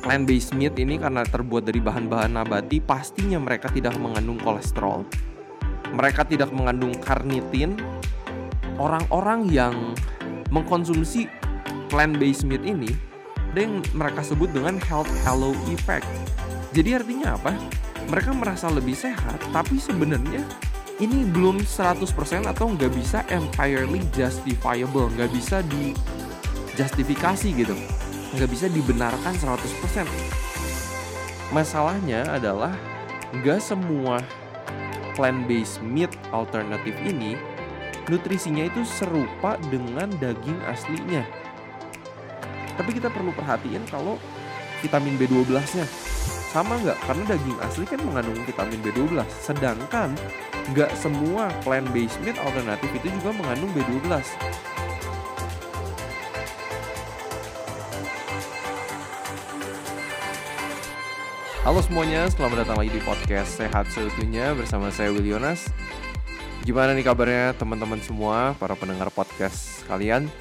plant-based meat ini karena terbuat dari bahan-bahan nabati, pastinya mereka tidak mengandung kolesterol. Mereka tidak mengandung karnitin. Orang-orang yang mengkonsumsi plant-based meat ini ada yang mereka sebut dengan health halo effect. Jadi artinya apa? Mereka merasa lebih sehat, tapi sebenarnya ini belum 100% atau nggak bisa entirely justifiable, nggak bisa di justifikasi gitu nggak bisa dibenarkan 100%. Masalahnya adalah nggak semua plant-based meat alternatif ini nutrisinya itu serupa dengan daging aslinya. Tapi kita perlu perhatiin kalau vitamin B12-nya sama nggak? Karena daging asli kan mengandung vitamin B12. Sedangkan nggak semua plant-based meat alternatif itu juga mengandung B12. Halo semuanya, selamat datang lagi di podcast Sehat Seutuhnya bersama saya Will Yonas. Gimana nih kabarnya teman-teman semua, para pendengar podcast kalian?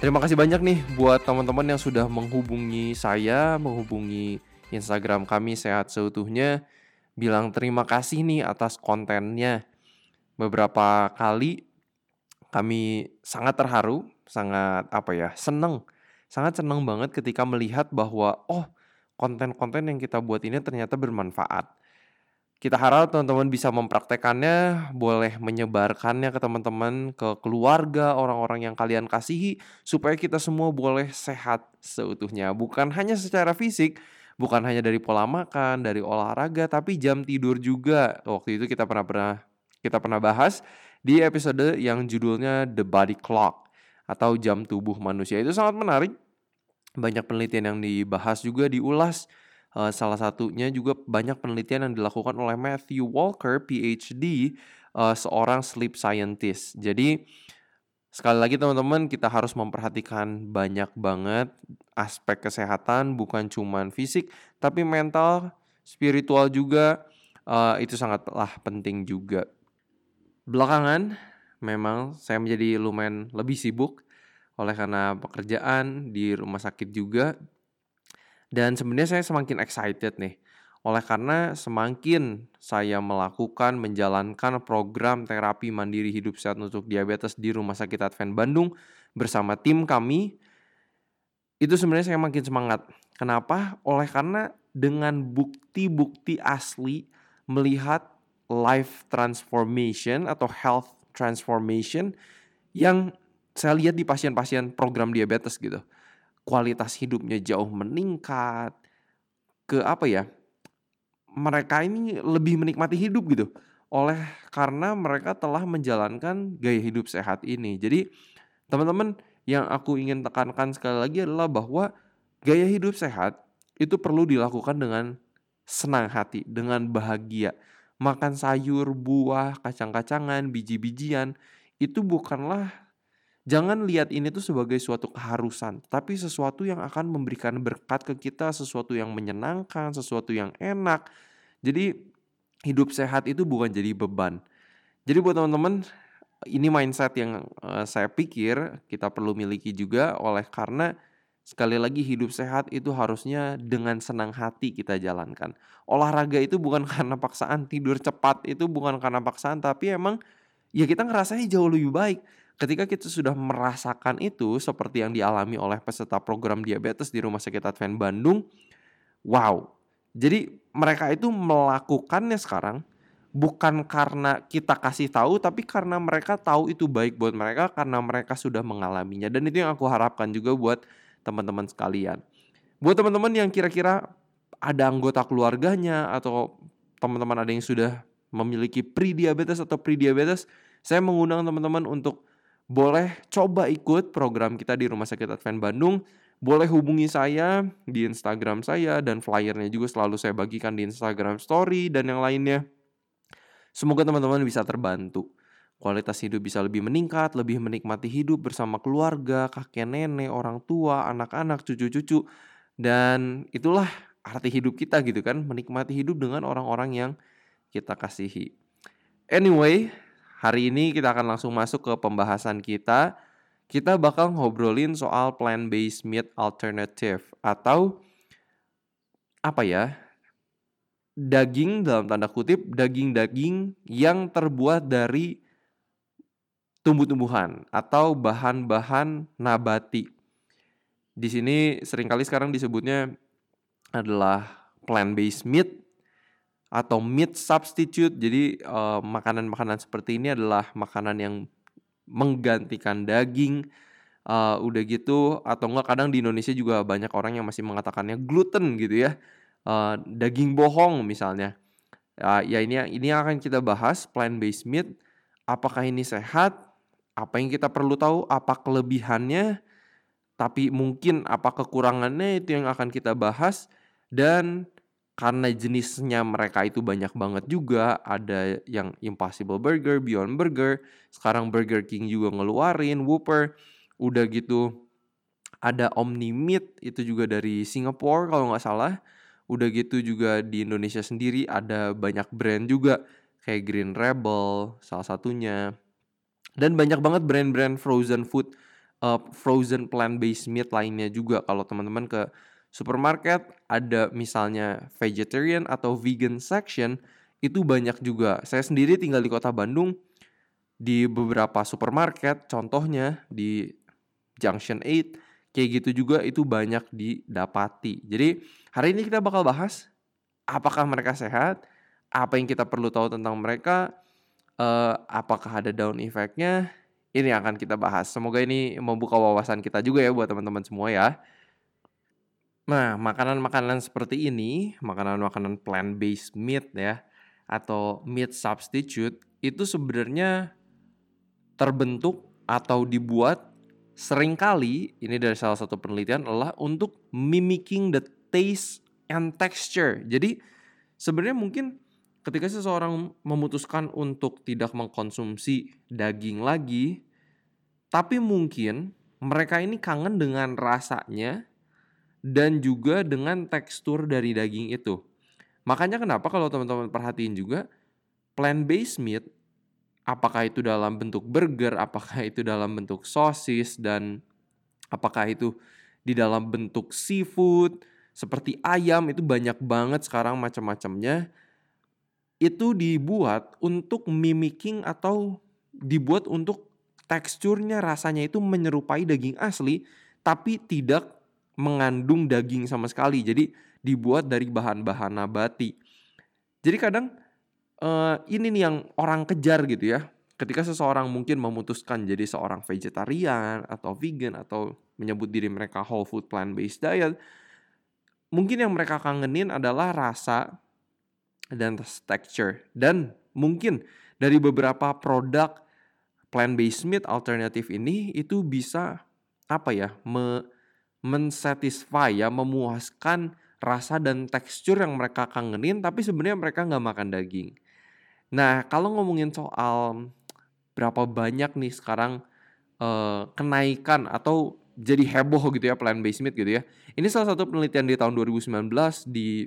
Terima kasih banyak nih buat teman-teman yang sudah menghubungi saya, menghubungi Instagram kami Sehat Seutuhnya. Bilang terima kasih nih atas kontennya. Beberapa kali kami sangat terharu, sangat apa ya, seneng. Sangat seneng banget ketika melihat bahwa, oh konten-konten yang kita buat ini ternyata bermanfaat. Kita harap teman-teman bisa mempraktekannya, boleh menyebarkannya ke teman-teman, ke keluarga, orang-orang yang kalian kasihi, supaya kita semua boleh sehat seutuhnya. Bukan hanya secara fisik, bukan hanya dari pola makan, dari olahraga, tapi jam tidur juga. Waktu itu kita pernah pernah kita pernah bahas di episode yang judulnya The Body Clock atau jam tubuh manusia. Itu sangat menarik banyak penelitian yang dibahas juga diulas. Uh, salah satunya juga banyak penelitian yang dilakukan oleh Matthew Walker, PhD, uh, eh, seorang sleep scientist. Jadi sekali lagi teman-teman kita harus memperhatikan banyak banget aspek kesehatan, bukan cuma fisik, tapi mental, spiritual juga. Uh, itu sangatlah penting juga. Belakangan memang saya menjadi lumayan lebih sibuk oleh karena pekerjaan di rumah sakit juga. Dan sebenarnya saya semakin excited nih. Oleh karena semakin saya melakukan menjalankan program terapi mandiri hidup sehat untuk diabetes di Rumah Sakit Advent Bandung bersama tim kami, itu sebenarnya saya makin semangat. Kenapa? Oleh karena dengan bukti-bukti asli melihat life transformation atau health transformation yang saya lihat di pasien-pasien program diabetes gitu. Kualitas hidupnya jauh meningkat. Ke apa ya? Mereka ini lebih menikmati hidup gitu. Oleh karena mereka telah menjalankan gaya hidup sehat ini. Jadi teman-teman yang aku ingin tekankan sekali lagi adalah bahwa gaya hidup sehat itu perlu dilakukan dengan senang hati, dengan bahagia. Makan sayur, buah, kacang-kacangan, biji-bijian itu bukanlah Jangan lihat ini tuh sebagai suatu keharusan, tapi sesuatu yang akan memberikan berkat ke kita, sesuatu yang menyenangkan, sesuatu yang enak. Jadi hidup sehat itu bukan jadi beban. Jadi buat teman-teman, ini mindset yang uh, saya pikir kita perlu miliki juga oleh karena sekali lagi hidup sehat itu harusnya dengan senang hati kita jalankan. Olahraga itu bukan karena paksaan, tidur cepat itu bukan karena paksaan, tapi emang ya kita ngerasanya jauh lebih baik Ketika kita sudah merasakan itu seperti yang dialami oleh peserta program diabetes di Rumah Sakit Advent Bandung, wow. Jadi mereka itu melakukannya sekarang bukan karena kita kasih tahu tapi karena mereka tahu itu baik buat mereka karena mereka sudah mengalaminya dan itu yang aku harapkan juga buat teman-teman sekalian. Buat teman-teman yang kira-kira ada anggota keluarganya atau teman-teman ada yang sudah memiliki pre-diabetes atau pre-diabetes, saya mengundang teman-teman untuk boleh coba ikut program kita di Rumah Sakit Advent Bandung. Boleh hubungi saya di Instagram saya dan flyernya juga selalu saya bagikan di Instagram Story dan yang lainnya. Semoga teman-teman bisa terbantu. Kualitas hidup bisa lebih meningkat, lebih menikmati hidup bersama keluarga, kakek nenek, orang tua, anak-anak, cucu-cucu. Dan itulah arti hidup kita gitu kan, menikmati hidup dengan orang-orang yang kita kasihi. Anyway, Hari ini kita akan langsung masuk ke pembahasan kita. Kita bakal ngobrolin soal plant-based meat alternative atau apa ya? Daging dalam tanda kutip daging-daging yang terbuat dari tumbuh-tumbuhan atau bahan-bahan nabati. Di sini sering kali sekarang disebutnya adalah plant-based meat atau meat substitute. Jadi uh, makanan-makanan seperti ini adalah makanan yang menggantikan daging. Uh, udah gitu atau enggak kadang di Indonesia juga banyak orang yang masih mengatakannya gluten gitu ya. Uh, daging bohong misalnya. Uh, ya ini ini akan kita bahas plant-based meat. Apakah ini sehat? apa yang kita perlu tahu, apa kelebihannya, tapi mungkin apa kekurangannya itu yang akan kita bahas dan karena jenisnya mereka itu banyak banget juga ada yang Impossible Burger, Beyond Burger, sekarang Burger King juga ngeluarin Whopper, udah gitu. Ada Omni Meat itu juga dari Singapore kalau nggak salah, udah gitu juga di Indonesia sendiri ada banyak brand juga kayak Green Rebel salah satunya, dan banyak banget brand-brand frozen food, uh, frozen plant-based meat lainnya juga kalau teman-teman ke supermarket ada misalnya vegetarian atau vegan section itu banyak juga. Saya sendiri tinggal di kota Bandung di beberapa supermarket contohnya di Junction 8 kayak gitu juga itu banyak didapati. Jadi hari ini kita bakal bahas apakah mereka sehat, apa yang kita perlu tahu tentang mereka, uh, apakah ada down effect-nya? Ini akan kita bahas. Semoga ini membuka wawasan kita juga ya buat teman-teman semua ya. Nah, makanan-makanan seperti ini, makanan-makanan plant-based meat ya, atau meat substitute, itu sebenarnya terbentuk atau dibuat sering kali, ini dari salah satu penelitian adalah untuk mimicking the taste and texture. Jadi sebenarnya mungkin ketika seseorang memutuskan untuk tidak mengkonsumsi daging lagi, tapi mungkin mereka ini kangen dengan rasanya dan juga dengan tekstur dari daging itu. Makanya kenapa kalau teman-teman perhatiin juga plant-based meat apakah itu dalam bentuk burger, apakah itu dalam bentuk sosis dan apakah itu di dalam bentuk seafood seperti ayam itu banyak banget sekarang macam-macamnya itu dibuat untuk mimicking atau dibuat untuk teksturnya rasanya itu menyerupai daging asli tapi tidak mengandung daging sama sekali. Jadi dibuat dari bahan-bahan nabati. Jadi kadang uh, ini nih yang orang kejar gitu ya. Ketika seseorang mungkin memutuskan jadi seorang vegetarian atau vegan atau menyebut diri mereka whole food plant based diet, mungkin yang mereka kangenin adalah rasa dan texture. Dan mungkin dari beberapa produk plant-based meat alternatif ini itu bisa apa ya me, mensatisfy ya memuaskan rasa dan tekstur yang mereka kangenin tapi sebenarnya mereka nggak makan daging. Nah kalau ngomongin soal berapa banyak nih sekarang uh, kenaikan atau jadi heboh gitu ya plant based meat gitu ya. Ini salah satu penelitian di tahun 2019 di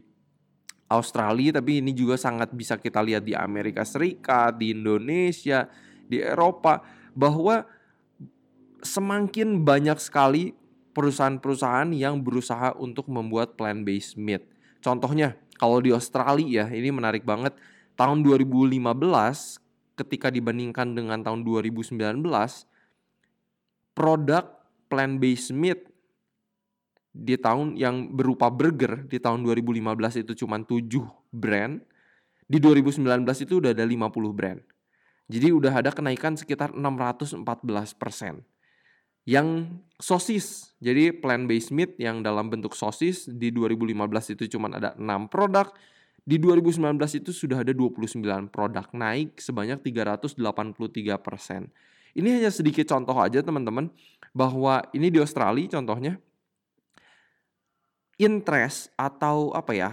Australia tapi ini juga sangat bisa kita lihat di Amerika Serikat, di Indonesia, di Eropa bahwa semakin banyak sekali perusahaan-perusahaan yang berusaha untuk membuat plant-based meat. Contohnya kalau di Australia ya ini menarik banget tahun 2015 ketika dibandingkan dengan tahun 2019 produk plant-based meat di tahun yang berupa burger di tahun 2015 itu cuma 7 brand. Di 2019 itu udah ada 50 brand. Jadi udah ada kenaikan sekitar 614 persen. Yang sosis, jadi plant-based meat yang dalam bentuk sosis di 2015 itu cuma ada 6 produk. Di 2019 itu sudah ada 29 produk, naik sebanyak 383 persen. Ini hanya sedikit contoh aja teman-teman, bahwa ini di Australia contohnya, interest atau apa ya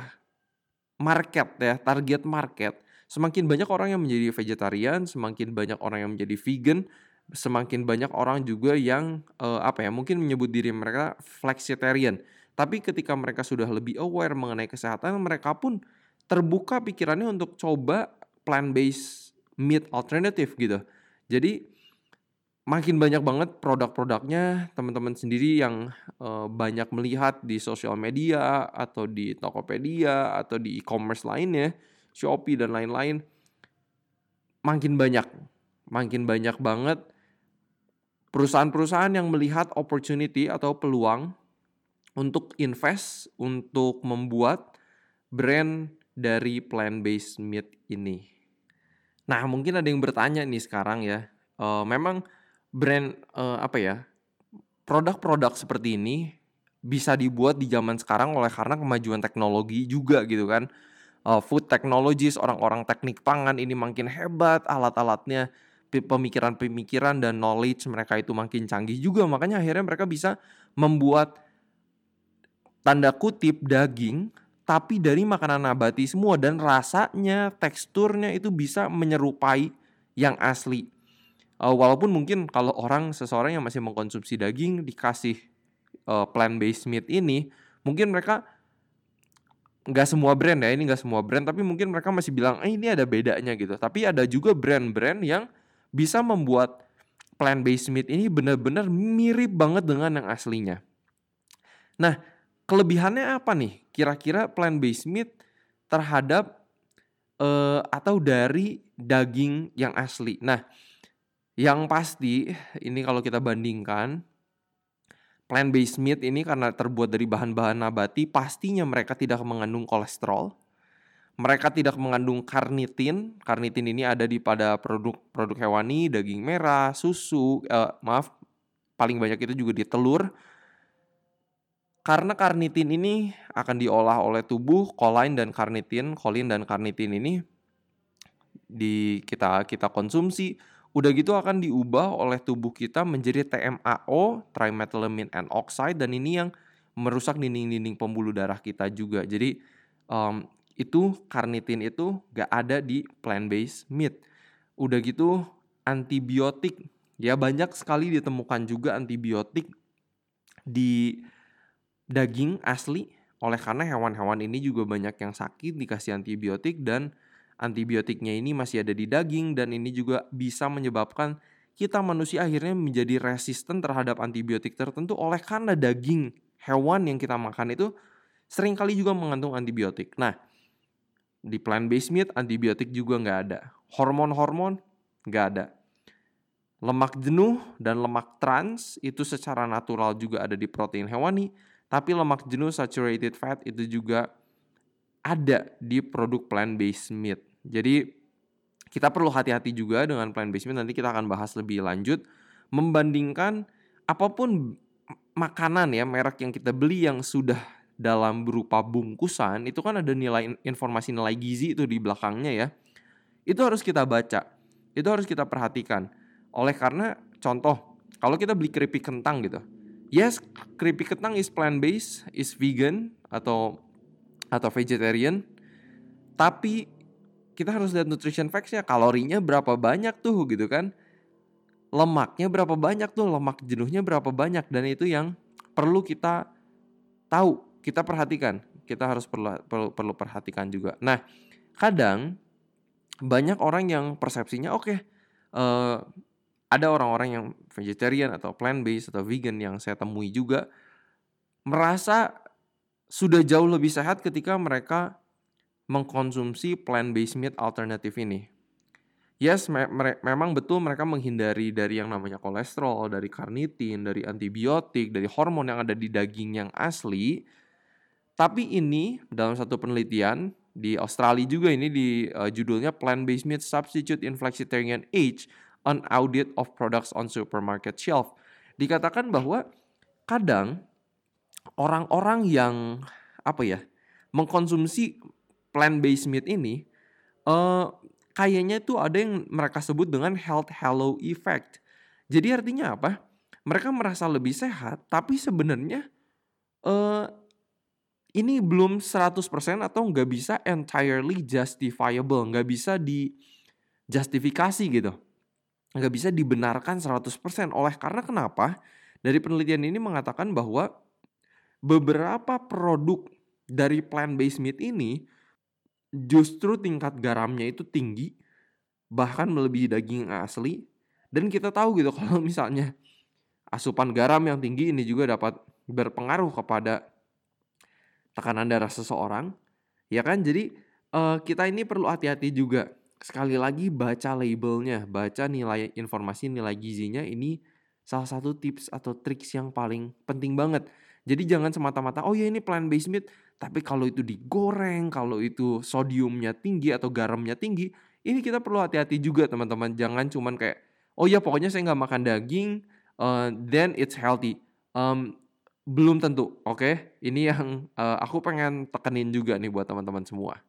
market ya target market semakin banyak orang yang menjadi vegetarian semakin banyak orang yang menjadi vegan semakin banyak orang juga yang uh, apa ya mungkin menyebut diri mereka flexitarian tapi ketika mereka sudah lebih aware mengenai kesehatan mereka pun terbuka pikirannya untuk coba plant based meat alternative gitu jadi makin banyak banget produk-produknya teman-teman sendiri yang uh, banyak melihat di sosial media atau di Tokopedia atau di e-commerce lainnya, Shopee dan lain-lain. Makin banyak, makin banyak banget perusahaan-perusahaan yang melihat opportunity atau peluang untuk invest untuk membuat brand dari plant-based meat ini. Nah, mungkin ada yang bertanya nih sekarang ya, uh, memang brand uh, apa ya produk-produk seperti ini bisa dibuat di zaman sekarang oleh karena kemajuan teknologi juga gitu kan uh, food technologies orang-orang teknik pangan ini makin hebat alat-alatnya pemikiran-pemikiran dan knowledge mereka itu makin canggih juga. Makanya akhirnya mereka bisa membuat tanda kutip daging tapi dari makanan nabati semua dan rasanya teksturnya itu bisa menyerupai yang asli. Uh, walaupun mungkin kalau orang seseorang yang masih mengkonsumsi daging dikasih uh, plant based meat ini mungkin mereka nggak semua brand ya ini nggak semua brand tapi mungkin mereka masih bilang eh ini ada bedanya gitu. Tapi ada juga brand-brand yang bisa membuat plant based meat ini benar-benar mirip banget dengan yang aslinya. Nah kelebihannya apa nih? Kira-kira plant based meat terhadap uh, atau dari daging yang asli? Nah yang pasti ini kalau kita bandingkan plant based meat ini karena terbuat dari bahan-bahan nabati pastinya mereka tidak mengandung kolesterol. Mereka tidak mengandung karnitin. Karnitin ini ada di pada produk-produk hewani, daging merah, susu, eh, maaf paling banyak itu juga di telur. Karena karnitin ini akan diolah oleh tubuh, kolain dan karnitin, kolin dan karnitin ini di kita kita konsumsi Udah gitu akan diubah oleh tubuh kita menjadi TMAO, trimethylamine and oxide, dan ini yang merusak dinding-dinding pembuluh darah kita juga. Jadi um, itu karnitin itu gak ada di plant-based meat. Udah gitu antibiotik, ya banyak sekali ditemukan juga antibiotik di daging asli oleh karena hewan-hewan ini juga banyak yang sakit dikasih antibiotik dan antibiotiknya ini masih ada di daging dan ini juga bisa menyebabkan kita manusia akhirnya menjadi resisten terhadap antibiotik tertentu oleh karena daging hewan yang kita makan itu sering kali juga mengandung antibiotik. Nah, di plant-based meat antibiotik juga nggak ada. Hormon-hormon nggak ada. Lemak jenuh dan lemak trans itu secara natural juga ada di protein hewani, tapi lemak jenuh saturated fat itu juga ada di produk plant-based meat. Jadi kita perlu hati-hati juga dengan plan basement nanti kita akan bahas lebih lanjut membandingkan apa pun makanan ya merek yang kita beli yang sudah dalam berupa bungkusan itu kan ada nilai informasi nilai gizi itu di belakangnya ya. Itu harus kita baca. Itu harus kita perhatikan. Oleh karena contoh kalau kita beli keripik kentang gitu. Yes, keripik kentang is plant based, is vegan atau atau vegetarian. Tapi kita harus lihat nutrition facts-nya, kalorinya berapa banyak tuh gitu kan. Lemaknya berapa banyak tuh, lemak jenuhnya berapa banyak dan itu yang perlu kita tahu, kita perhatikan. Kita harus perlu perlu, perlu perhatikan juga. Nah, kadang banyak orang yang persepsinya oke okay, uh, eh, ada orang-orang yang vegetarian atau plant based atau vegan yang saya temui juga merasa sudah jauh lebih sehat ketika mereka mengkonsumsi plant-based meat alternatif ini. Yes, me memang betul mereka menghindari dari yang namanya kolesterol, dari karnitin, dari antibiotik, dari hormon yang ada di daging yang asli. Tapi ini dalam satu penelitian di Australia juga ini di uh, judulnya Plant-based Meat Substitute in Flexitarian Age, an Audit of Products on Supermarket Shelf. Dikatakan bahwa kadang orang-orang yang apa ya mengkonsumsi plant-based meat ini uh, kayaknya itu ada yang mereka sebut dengan health halo effect. Jadi artinya apa? Mereka merasa lebih sehat, tapi sebenarnya uh, ini belum 100% atau nggak bisa entirely justifiable, nggak bisa di justifikasi gitu. Nggak bisa dibenarkan 100% oleh karena kenapa? Dari penelitian ini mengatakan bahwa beberapa produk dari plant-based meat ini justru tingkat garamnya itu tinggi, bahkan melebihi daging asli, Dan kita tahu gitu kalau misalnya asupan garam yang tinggi ini juga dapat berpengaruh kepada tekanan darah seseorang. Ya kan? Jadi uh, kita ini perlu hati-hati juga. Sekali lagi baca labelnya, baca nilai informasi nilai gizinya ini salah satu tips atau triks yang paling penting banget. Jadi jangan semata-mata oh ya ini plant based meat, tapi kalau itu digoreng, kalau itu sodiumnya tinggi atau garamnya tinggi, ini kita perlu hati-hati juga teman-teman. Jangan cuman kayak oh ya pokoknya saya nggak makan daging, uh, then it's healthy. Um, belum tentu, oke? Okay? Ini yang uh, aku pengen tekenin juga nih buat teman-teman semua.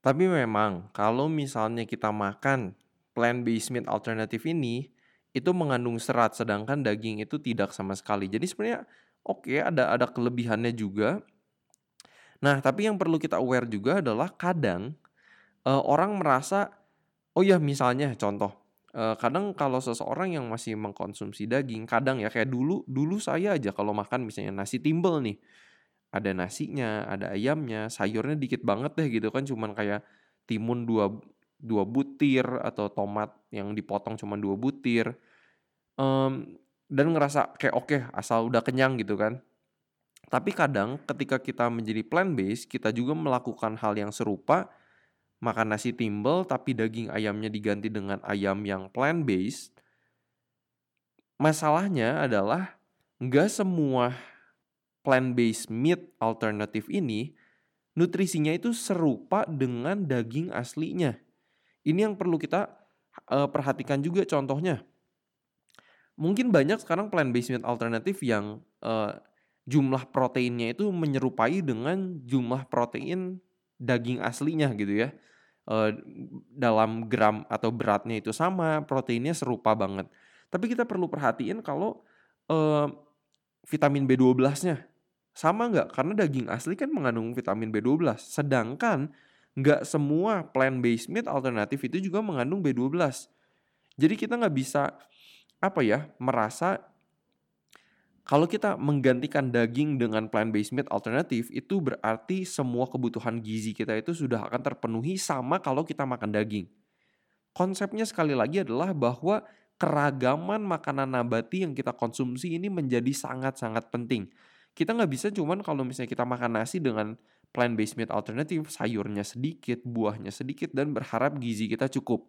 Tapi memang kalau misalnya kita makan plant based meat alternatif ini itu mengandung serat sedangkan daging itu tidak sama sekali. Jadi sebenarnya oke okay, ada ada kelebihannya juga. Nah, tapi yang perlu kita aware juga adalah kadang uh, orang merasa oh ya misalnya contoh kadang kalau seseorang yang masih mengkonsumsi daging kadang ya kayak dulu dulu saya aja kalau makan misalnya nasi timbel nih ada nasinya, ada ayamnya, sayurnya dikit banget deh gitu kan cuman kayak timun dua dua butir atau tomat yang dipotong cuma dua butir um, dan ngerasa kayak oke okay, asal udah kenyang gitu kan. Tapi kadang ketika kita menjadi plant based, kita juga melakukan hal yang serupa, makan nasi timbel tapi daging ayamnya diganti dengan ayam yang plant based. Masalahnya adalah nggak semua plant based meat alternatif ini nutrisinya itu serupa dengan daging aslinya. Ini yang perlu kita uh, perhatikan juga contohnya mungkin banyak sekarang plant based meat alternatif yang uh, jumlah proteinnya itu menyerupai dengan jumlah protein daging aslinya gitu ya. Uh, dalam gram atau beratnya itu sama, proteinnya serupa banget. Tapi kita perlu perhatiin kalau uh, vitamin B12-nya sama nggak? Karena daging asli kan mengandung vitamin B12. Sedangkan nggak semua plant-based meat alternatif itu juga mengandung B12. Jadi kita nggak bisa apa ya merasa kalau kita menggantikan daging dengan plant-based meat alternatif itu berarti semua kebutuhan gizi kita itu sudah akan terpenuhi sama kalau kita makan daging. Konsepnya sekali lagi adalah bahwa keragaman makanan nabati yang kita konsumsi ini menjadi sangat-sangat penting. Kita nggak bisa cuman kalau misalnya kita makan nasi dengan plant-based meat alternatif, sayurnya sedikit, buahnya sedikit, dan berharap gizi kita cukup.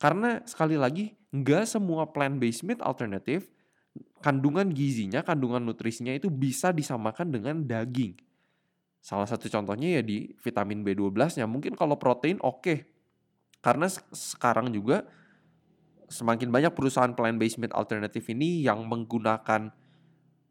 Karena sekali lagi, nggak semua plant-based meat alternatif, kandungan gizinya, kandungan nutrisinya itu bisa disamakan dengan daging. Salah satu contohnya ya di vitamin B12-nya. Mungkin kalau protein oke. Okay. Karena sekarang juga semakin banyak perusahaan plant-based meat alternatif ini yang menggunakan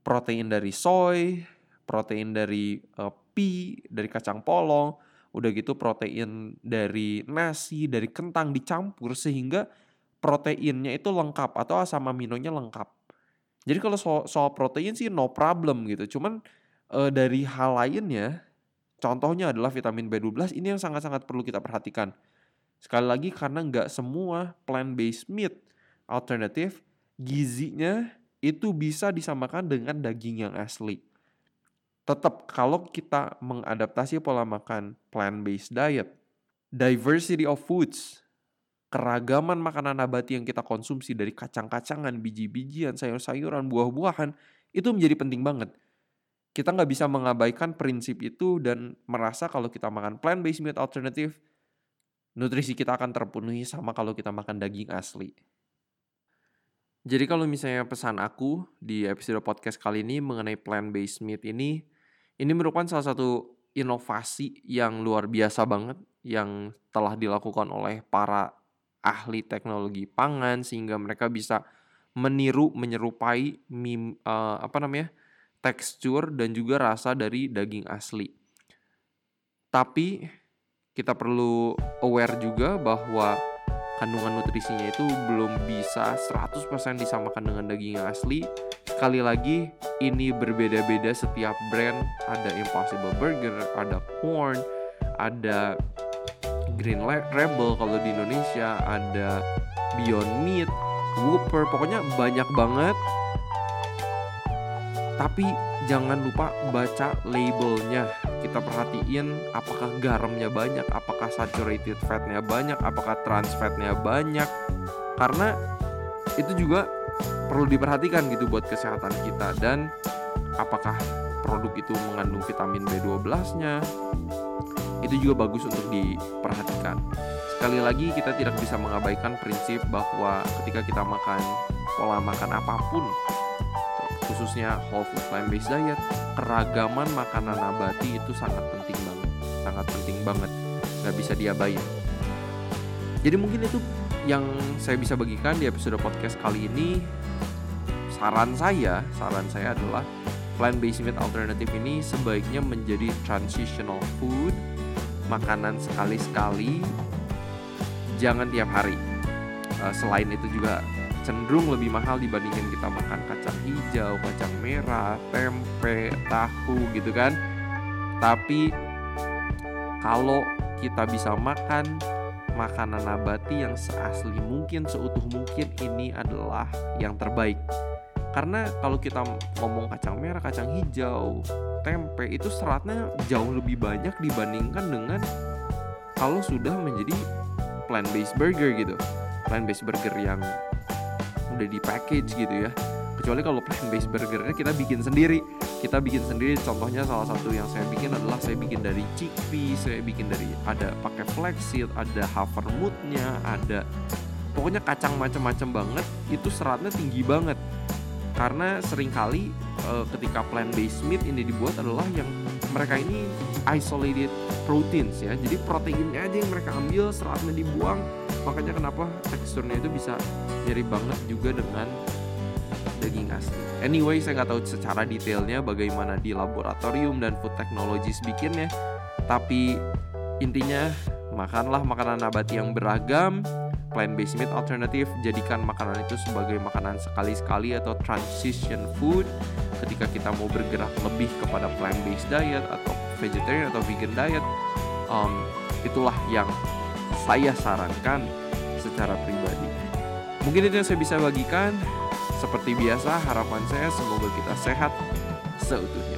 protein dari soy, protein dari uh, pea, dari kacang polong, udah gitu protein dari nasi, dari kentang dicampur sehingga proteinnya itu lengkap atau asam aminonya lengkap. Jadi kalau soal, soal protein sih no problem gitu. Cuman e, dari hal lainnya, contohnya adalah vitamin B12 ini yang sangat-sangat perlu kita perhatikan. Sekali lagi karena nggak semua plant-based meat alternatif gizinya itu bisa disamakan dengan daging yang asli tetap kalau kita mengadaptasi pola makan plant-based diet, diversity of foods, keragaman makanan nabati yang kita konsumsi dari kacang-kacangan, biji-bijian, sayur-sayuran, buah-buahan, itu menjadi penting banget. Kita nggak bisa mengabaikan prinsip itu dan merasa kalau kita makan plant-based meat alternative, nutrisi kita akan terpenuhi sama kalau kita makan daging asli. Jadi kalau misalnya pesan aku di episode podcast kali ini mengenai plant-based meat ini, ini merupakan salah satu inovasi yang luar biasa banget yang telah dilakukan oleh para ahli teknologi pangan sehingga mereka bisa meniru menyerupai mim, uh, apa namanya tekstur dan juga rasa dari daging asli. Tapi kita perlu aware juga bahwa kandungan nutrisinya itu belum bisa 100% disamakan dengan daging asli. Sekali lagi, ini berbeda-beda setiap brand. Ada Impossible Burger, ada Corn, ada Green Rebel kalau di Indonesia, ada Beyond Meat, Whopper, pokoknya banyak banget. Tapi jangan lupa baca labelnya kita perhatiin apakah garamnya banyak, apakah saturated fatnya banyak, apakah trans fatnya banyak. karena itu juga perlu diperhatikan gitu buat kesehatan kita dan apakah produk itu mengandung vitamin B12-nya itu juga bagus untuk diperhatikan. Sekali lagi kita tidak bisa mengabaikan prinsip bahwa ketika kita makan pola makan apa pun khususnya whole food plant based diet, keragaman makanan nabati itu sangat penting banget, sangat penting banget, nggak bisa diabain. Jadi mungkin itu yang saya bisa bagikan di episode podcast kali ini. Saran saya, saran saya adalah plant-based meat alternative ini sebaiknya menjadi transitional food, makanan sekali-sekali, jangan tiap hari. Uh, selain itu juga cenderung lebih mahal dibandingin kita makan kacang hijau, kacang merah, tempe, tahu gitu kan. Tapi kalau kita bisa makan makanan nabati yang seasli mungkin, seutuh mungkin ini adalah yang terbaik karena kalau kita ngomong kacang merah, kacang hijau, tempe itu seratnya jauh lebih banyak dibandingkan dengan kalau sudah menjadi plant based burger gitu. Plant based burger yang udah di package gitu ya. Kecuali kalau plant based burgernya kita bikin sendiri. Kita bikin sendiri contohnya salah satu yang saya bikin adalah saya bikin dari chickpea, saya bikin dari ada pakai flaxseed, ada havermutnya, ada pokoknya kacang macam-macam banget itu seratnya tinggi banget karena sering kali uh, ketika plant based meat ini dibuat adalah yang mereka ini isolated proteins ya. Jadi proteinnya aja yang mereka ambil seratnya dibuang. Makanya kenapa teksturnya itu bisa mirip banget juga dengan daging asli. Anyway saya nggak tahu secara detailnya bagaimana di laboratorium dan food technologies bikinnya tapi intinya makanlah makanan nabati yang beragam plant-based meat alternatif jadikan makanan itu sebagai makanan sekali-sekali atau transition food. Ketika kita mau bergerak lebih kepada plant-based diet atau vegetarian atau vegan diet um, itulah yang saya sarankan secara pribadi. Mungkin itu yang saya bisa bagikan. Seperti biasa harapan saya semoga kita sehat seutuhnya